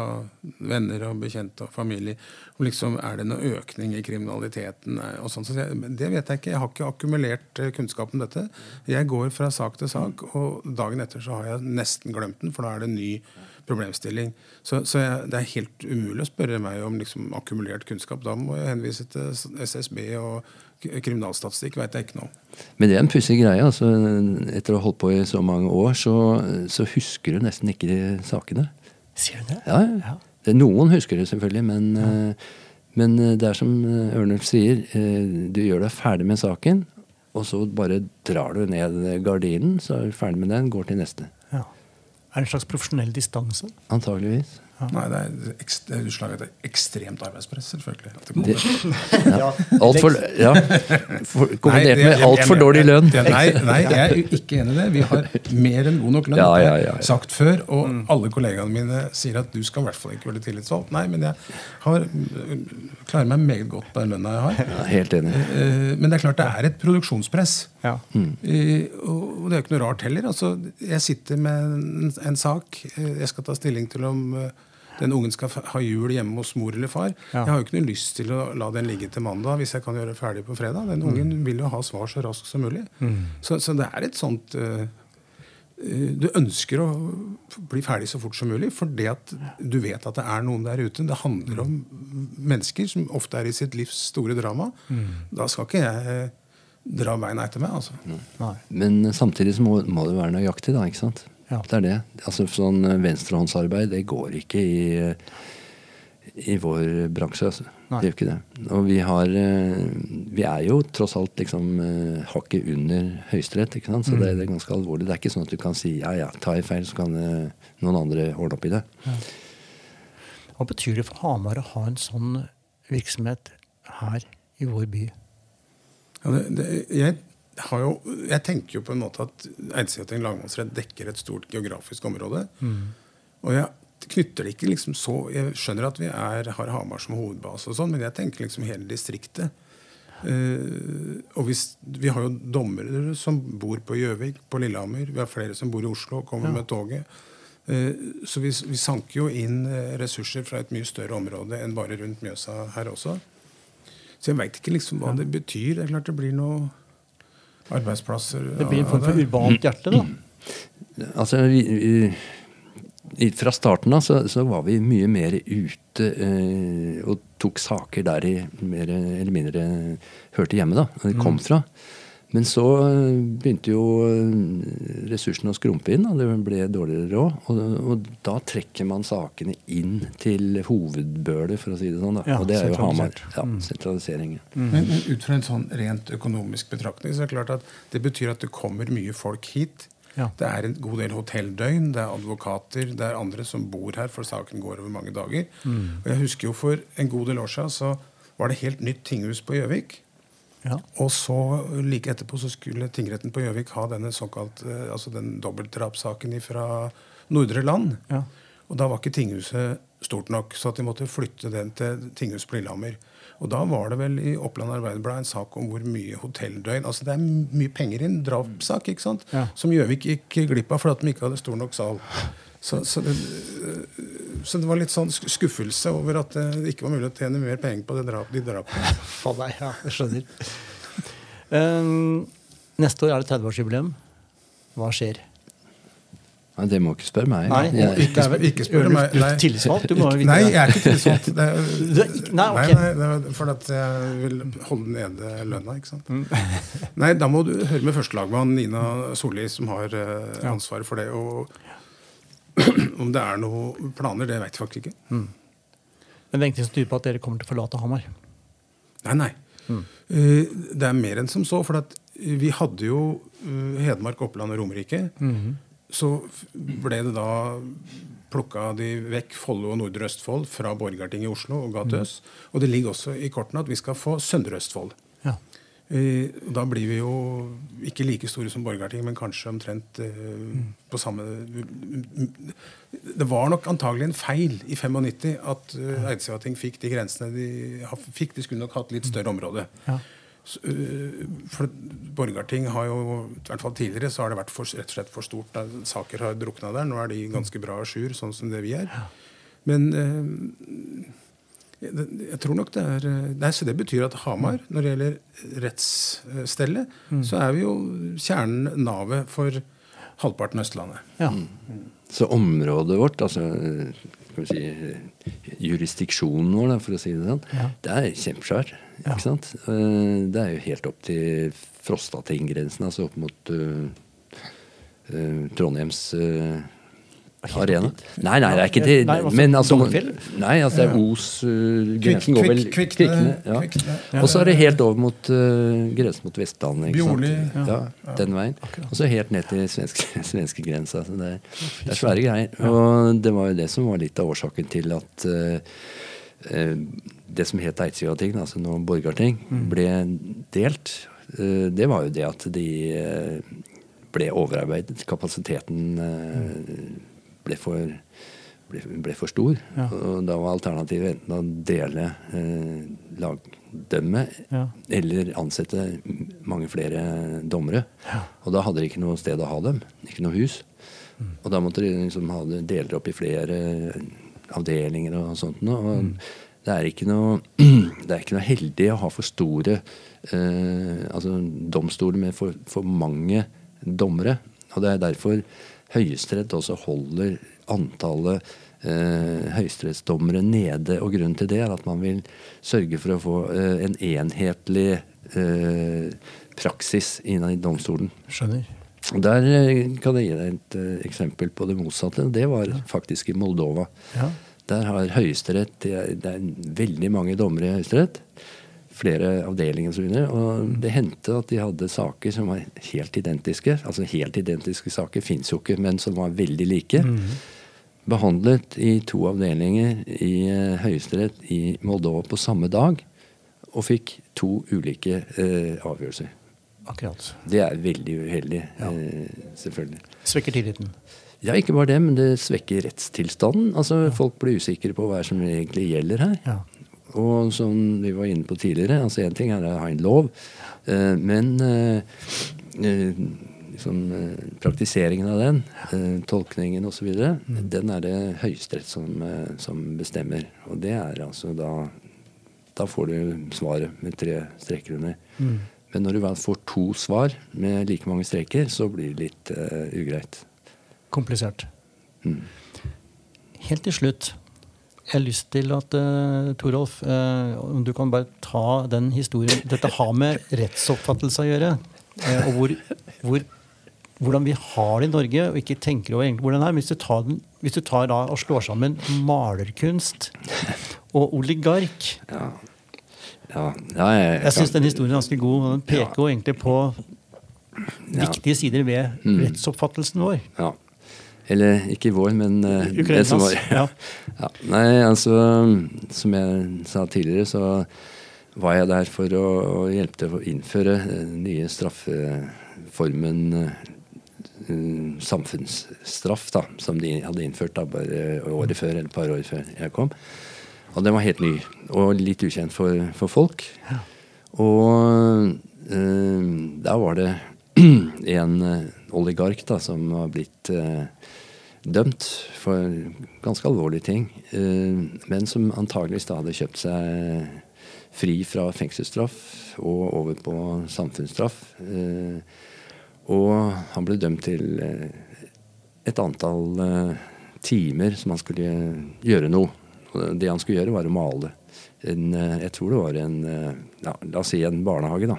venner og bekjente og familie om liksom, er det noe økning i kriminaliteten. eh, og sånn. Så jeg, det vet jeg ikke. Jeg har ikke akkumulert eh, kunnskap om dette. Jeg går fra sak til sak, og dagen etter så har jeg nesten glemt den, for da er det ny problemstilling. Så, så jeg, det er helt umulig å spørre meg om liksom, akkumulert kunnskap. Da må jeg henvise til SSB og kriminalstatistikk. vet jeg ikke noe om. Men det er en pussig greie. altså Etter å ha holdt på i så mange år, så, så husker du nesten ikke de sakene. Sier du det? Ja, ja. Det, noen husker det selvfølgelig, men ja. Men eh, det er som eh, Ørnulf sier, eh, du gjør deg ferdig med saken, og så bare drar du ned gardinen, så er du ferdig med den, går til neste. Er det en slags profesjonell distanse? Antageligvis. Nei, det er, ekst, det er utslag av et ekstremt arbeidspress, selvfølgelig. det *laughs* ja. Alt for, ja. For, kombinert Nei, det- med altfor dårlig lønn. Nei, nei, jeg er ikke enig i det. Vi har mer enn god nok lønn. Ja, ja, sagt før, og alle kollegaene mine sier at du skal i hvert fall ikke være tillitsvalgt. Nei, men jeg har, klarer meg meget godt på den lønna jeg har. Ja, helt enig. Eh, Men det er klart det er et produksjonspress. Ja. Eh, Og det er jo ikke noe rart heller. Altså, jeg sitter med en, en sak. eh, Jeg skal ta stilling til om eh, den ungen skal ha jul hjemme hos mor eller far. Ja. Jeg har jo ikke noe lyst til å la den ligge til mandag hvis jeg kan gjøre det ferdig på fredag. Den ungen vil jo ha svar så raskt som mulig. Så, så det er et sånt eh, eh, Du ønsker å bli ferdig så fort som mulig fordi at du vet at det er noen der ute. Det handler om mennesker som ofte er i sitt livs store drama. Da skal ikke jeg eh, dra beina etter meg. altså. Nei. Men samtidig så må, må det være nøyaktig, da. ikke sant? Ja. Det er det. Altså Sånn eh, venstrehåndsarbeid, det går ikke i, i vår bransje. altså. Det gjør ikke det. Og vi har eh, Vi er jo tross alt liksom eh, hakket under Høyesterett, ikke sant? så Mm. det, det er ganske alvorlig. Det er ikke sånn at du kan si ja ja, ta i feil, så kan noen andre ordne opp i det. Hva betyr det for Hamar å ha en sånn virksomhet her i vår by? Ja, det, det, jeg, jo, jeg tenker jo på en måte at Eidsivating lagmannsrett dekker et stort geografisk område. Og jeg knytter det ikke liksom så Jeg skjønner at vi er, har Hamar som hovedbase, og sånn, men jeg tenker liksom hele distriktet. Uh, og hvis, vi har jo dommere som bor på Gjøvik, på Lillehammer. Vi har flere som bor i Oslo og kommer med toget. Uh, så vi, vi sanker jo inn eh, ressurser fra et mye større område enn bare rundt Mjøsa her også. Så jeg veit ikke liksom hva det betyr. Det er klart det blir noe arbeidsplasser Det blir en form for urbant hjerte, da. *clears throat* Altså, vi, vi, fra starten av så, så var vi mye mer ute eh, og tok saker der de mer eller mindre hørte hjemme, da. De kom fra. Men så eh, begynte jo eh, ressursene å skrumpe inn, og det ble dårligere råd. Og, og da trekker man sakene inn til hovedbølet, for å si det sånn. Da. Ja, og det er jo Hamar. Ja, sentralisering. Mm. Men, men ut fra en sånn rent økonomisk betraktning så er det klart at det betyr at det kommer mye folk hit. Ja. Det er en god del hotelldøgn, det er advokater, det er andre som bor her, for saken går over mange dager. Og jeg husker jo For en god del år siden så var det helt nytt tinghus på Gjøvik. Ja. Og så like etterpå så skulle tingretten på Gjøvik ha denne såkalt, eh, altså den dobbeltdrapssaken fra Nordre Land. Ja. Og da var ikke tinghuset stort nok, så de måtte flytte den til tinghuset på Lillehammer. Og da var det vel i Oppland Arbeiderblad en sak om hvor mye hotelldøgn Altså det er mye penger i en drapssak, ikke sant? Ja. Som Gjøvik gikk glipp av fordi de ikke hadde stor nok sal. Så, så, det, så det var litt sånn skuffelse over at det ikke var mulig å tjene mer penger på det drap, de drapene. *laughs* Faen meg, ja, jeg skjønner. Um, neste år er det 30-årsjubileum. Hva skjer? Nei, det må ikke spørre meg. Nei, Jeg- ikke, spør- ikke spør meg. meg, Du er nei. tillitsvalgt, du må vite Nei, jeg er ikke tillitsvalgt. *laughs* Det nei, ok. nei, nei, er for at jeg vil holde nede lønna. ikke sant? Mm. Nei, Da må du høre med førstelagmann Nina Solli, som har eh, ansvaret for det. Og om det er noen planer, det vet jeg faktisk ikke. Men det er ingenting som tyder på at dere kommer til å forlate Hamar. Nei, nei. Mm. Eh, Det er mer enn som så. For at vi hadde jo eh, Hedmark, Oppland og Romerike. Mm. Så ble det da plukka de vekk Follo og Nordre Østfold fra Borgarting i Oslo og ga Mm. til oss. Og det ligger også i kortene at vi skal få Søndre Østfold. Eh, Da blir vi jo ikke like store som Borgarting, men kanskje omtrent eh, på samme Det var nok antagelig en feil i 95 at uh, Eidsivating fikk de grensene de fikk. De skulle nok hatt litt større område. Ja. For Borgarting har jo, i hvert fall tidligere, så har det vært for, rett og slett for stort. Da, saker har drukna der. Nå er de ganske bra à jour, sånn som det vi er. Men jeg, jeg tror nok det er Nei, Så det betyr at Hamar, når det gjelder rettsstellet, så er vi jo kjernen, navet, for halvparten av Østlandet. ja. Så området vårt, altså eh, skal vi si, eh, jurisdiksjonen vår, da, for å si det sånn, Ja. det er kjempesvær. Ja. Ikke sant? Eh, Det er jo helt opp til Frostating-grensen, altså opp mot uh, uh, Trondheims eh, arena. Nei, nei, det er ikke det. Nei, altså, Men altså, nei, altså det er Os uh, Grensen går vel Kvik- Kvikne, ja. Kvikne. Og så er det helt over mot uh, grensen mot Vestlandet. ikke sant? Bjorli. Ja, den veien. Og så helt ned til *laughs* svenske, svenskegrensa. Så det, er- det er svære greier. Og det var jo det som var litt av årsaken til at uh, uh, det som het Eidsivating, altså nå Borgarting, ble delt. Uh, det var jo det at de uh, ble overarbeidet. Kapasiteten uh, ble for ble, ble for stor. Ja. Og da var alternativet enten å dele eh, lagdømme Ja. eller ansette mange flere dommere. Og da hadde de ikke noe sted å ha dem. Ikke noe hus. Mm. Og da måtte de liksom ha det dele opp i flere avdelinger og sånt noe. Og Mm. det er ikke noe *clears throat* det er ikke noe heldig å ha for store eh, altså domstoler med for, for mange dommere. Og det er derfor Høyesterett også holder antallet eh, høyesterettsdommere nede. Og grunnen til det er at man vil sørge for å få eh, en enhetlig eh, praksis innen i domstolen. Skjønner. Der eh, kan jeg gi deg et eh, eksempel på det motsatte. Det var faktisk i Moldova. Ja. Der har Høyesterett det, er- det er veldig mange dommere i Høyesterett. Flere avdelinger. Og, så og det hendte at de hadde saker som var helt identiske. Altså helt identiske saker fins jo ikke, men som var veldig like. Behandlet i to avdelinger i uh, Høyesterett i Moldova på samme dag. Og fikk to ulike uh, avgjørelser. Akkurat. Det er veldig uheldig, eh, selvfølgelig. Svekker tilliten. Ja, ikke bare det, men det svekker rettstilstanden. Altså, Folk blir usikre på hva som egentlig gjelder her. Ja. Og som vi var inne på tidligere, altså én ting er å ha en lov, eh, men eh, eh, liksom, praktiseringen av den, tolkningen osv., den er det Høyesterett som, som bestemmer. Og det er altså da Da får du svaret med tre streker under. Men når du får to svar med like mange streker, så blir det litt eh, ugreit. Komplisert. Mm. Helt til slutt. Jeg har lyst til at uh, Torolf, eh, om du kan bare ta den historien Dette har med rettsoppfattelse å gjøre. Uh, og hvor, hvor, hvordan vi har det i Norge, og ikke tenker over egentlig hvordan det er. Hvis du tar, den, hvis du tar da og slår sammen malerkunst og oligark Ja, ja, ja jeg, Jeg syns den historien er ganske god. Den peker jo egentlig på Ja. viktige sider ved Mm. rettsoppfattelsen vår. Ja. Eller ikke vår, men eh, det som var ja. *laughs* ja. Nei, altså Som jeg sa tidligere, så var jeg der for å, å hjelpe til å innføre den nye straffeformen uh, samfunnsstraff, da, som de hadde innført da, bare året før, eller et par år før jeg kom. Og den var helt ny, og litt ukjent for, for folk. Og uh, da var det *clears throat* en eh, oligark da, som har blitt eh, dømt for ganske alvorlige ting, eh, men som antageligvis da hadde kjøpt seg fri fra fengselsstraff og over på samfunnsstraff. Eh, og han ble dømt til eh, et antall eh, timer som han skulle gjøre noe. Det han skulle gjøre, var å male. En, eh, jeg tror det var en ja, La oss si en barnehage, da.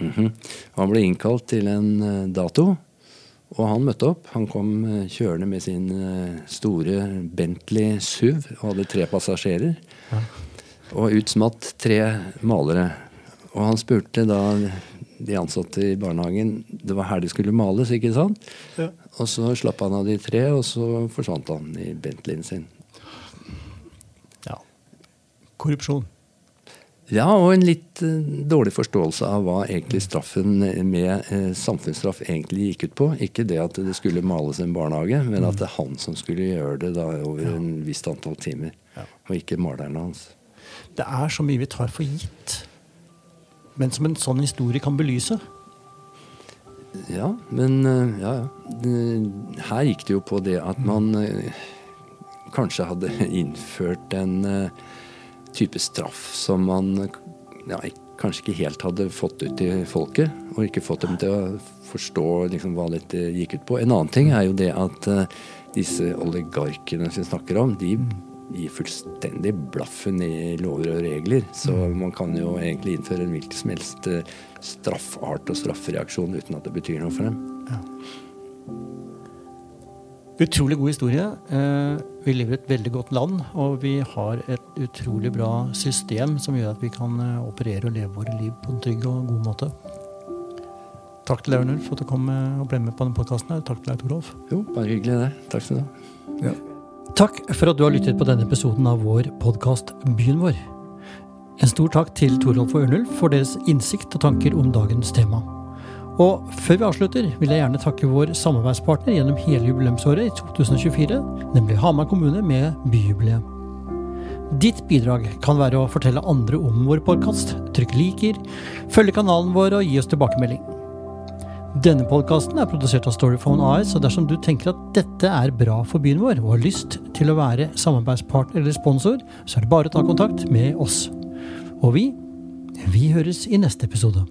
Ja. -hmm. Han ble innkalt til en eh, dato, og han møtte opp. Han kom eh, kjørende med sin eh, store Bentley SUV og hadde tre passasjerer. Og ut smatt tre malere. Og han spurte da de ansatte i barnehagen Det var her de skulle males, ikke sant? Ja. Og så slapp han av de tre, og så forsvant han i Bentleyen sin. ja. Korrupsjon. Ja, og en litt eh, dårlig forståelse av hva egentlig straffen med eh, samfunnsstraff egentlig gikk ut på. Ikke det at det skulle males en barnehage, men at det er han som skulle gjøre det da over en visst antall timer. Ja. Og ikke maleren hans. Det er så mye vi tar for gitt, men som en sånn historie kan belyse. Ja, men eh, ja, ja. Her gikk det jo på det at man kanskje hadde *laughs* innført en type straff som man ja, kanskje ikke helt hadde fått ut til folket, og ikke fått dem til å forstå liksom, hva dette gikk ut på. En annen ting er jo det at uh, disse oligarkene som vi snakker om, de gir fullstendig blaffen i lover og regler. Så man kan jo egentlig innføre en hvilken som helst eh, straffart og straffereaksjon uten at det betyr noe for dem. Utrolig god historie. Eh, vi lever i et veldig godt land, og vi har et utrolig bra system som gjør at vi kan eh, operere og leve våre liv på en trygg og god måte. Takk til deg, Ørnulf, for at du kom eh, og ble med på denne podkasten. Takk til deg, Torolf. Jo, bare hyggelig det. Takk skal du ha. Ja. Takk for at du har lyttet på denne episoden av vår podkast Byen vår. En stor takk til Torolf og Ørnulf for deres innsikt og tanker om dagens tema. Og før vi avslutter, vil jeg gjerne takke vår samarbeidspartner gjennom hele jubileumsåret i 2024, nemlig Hamar kommune med byjubileet. Ditt bidrag kan være å fortelle andre om vår podkast, trykke liker, følge kanalen vår og gi oss tilbakemelding. Denne podkasten er produsert av Storyphone AS, og dersom du tenker at dette er bra for byen vår, og har lyst til å være samarbeidspartner eller sponsor, så er det bare å ta kontakt med oss. Og vi, vi høres i neste episode.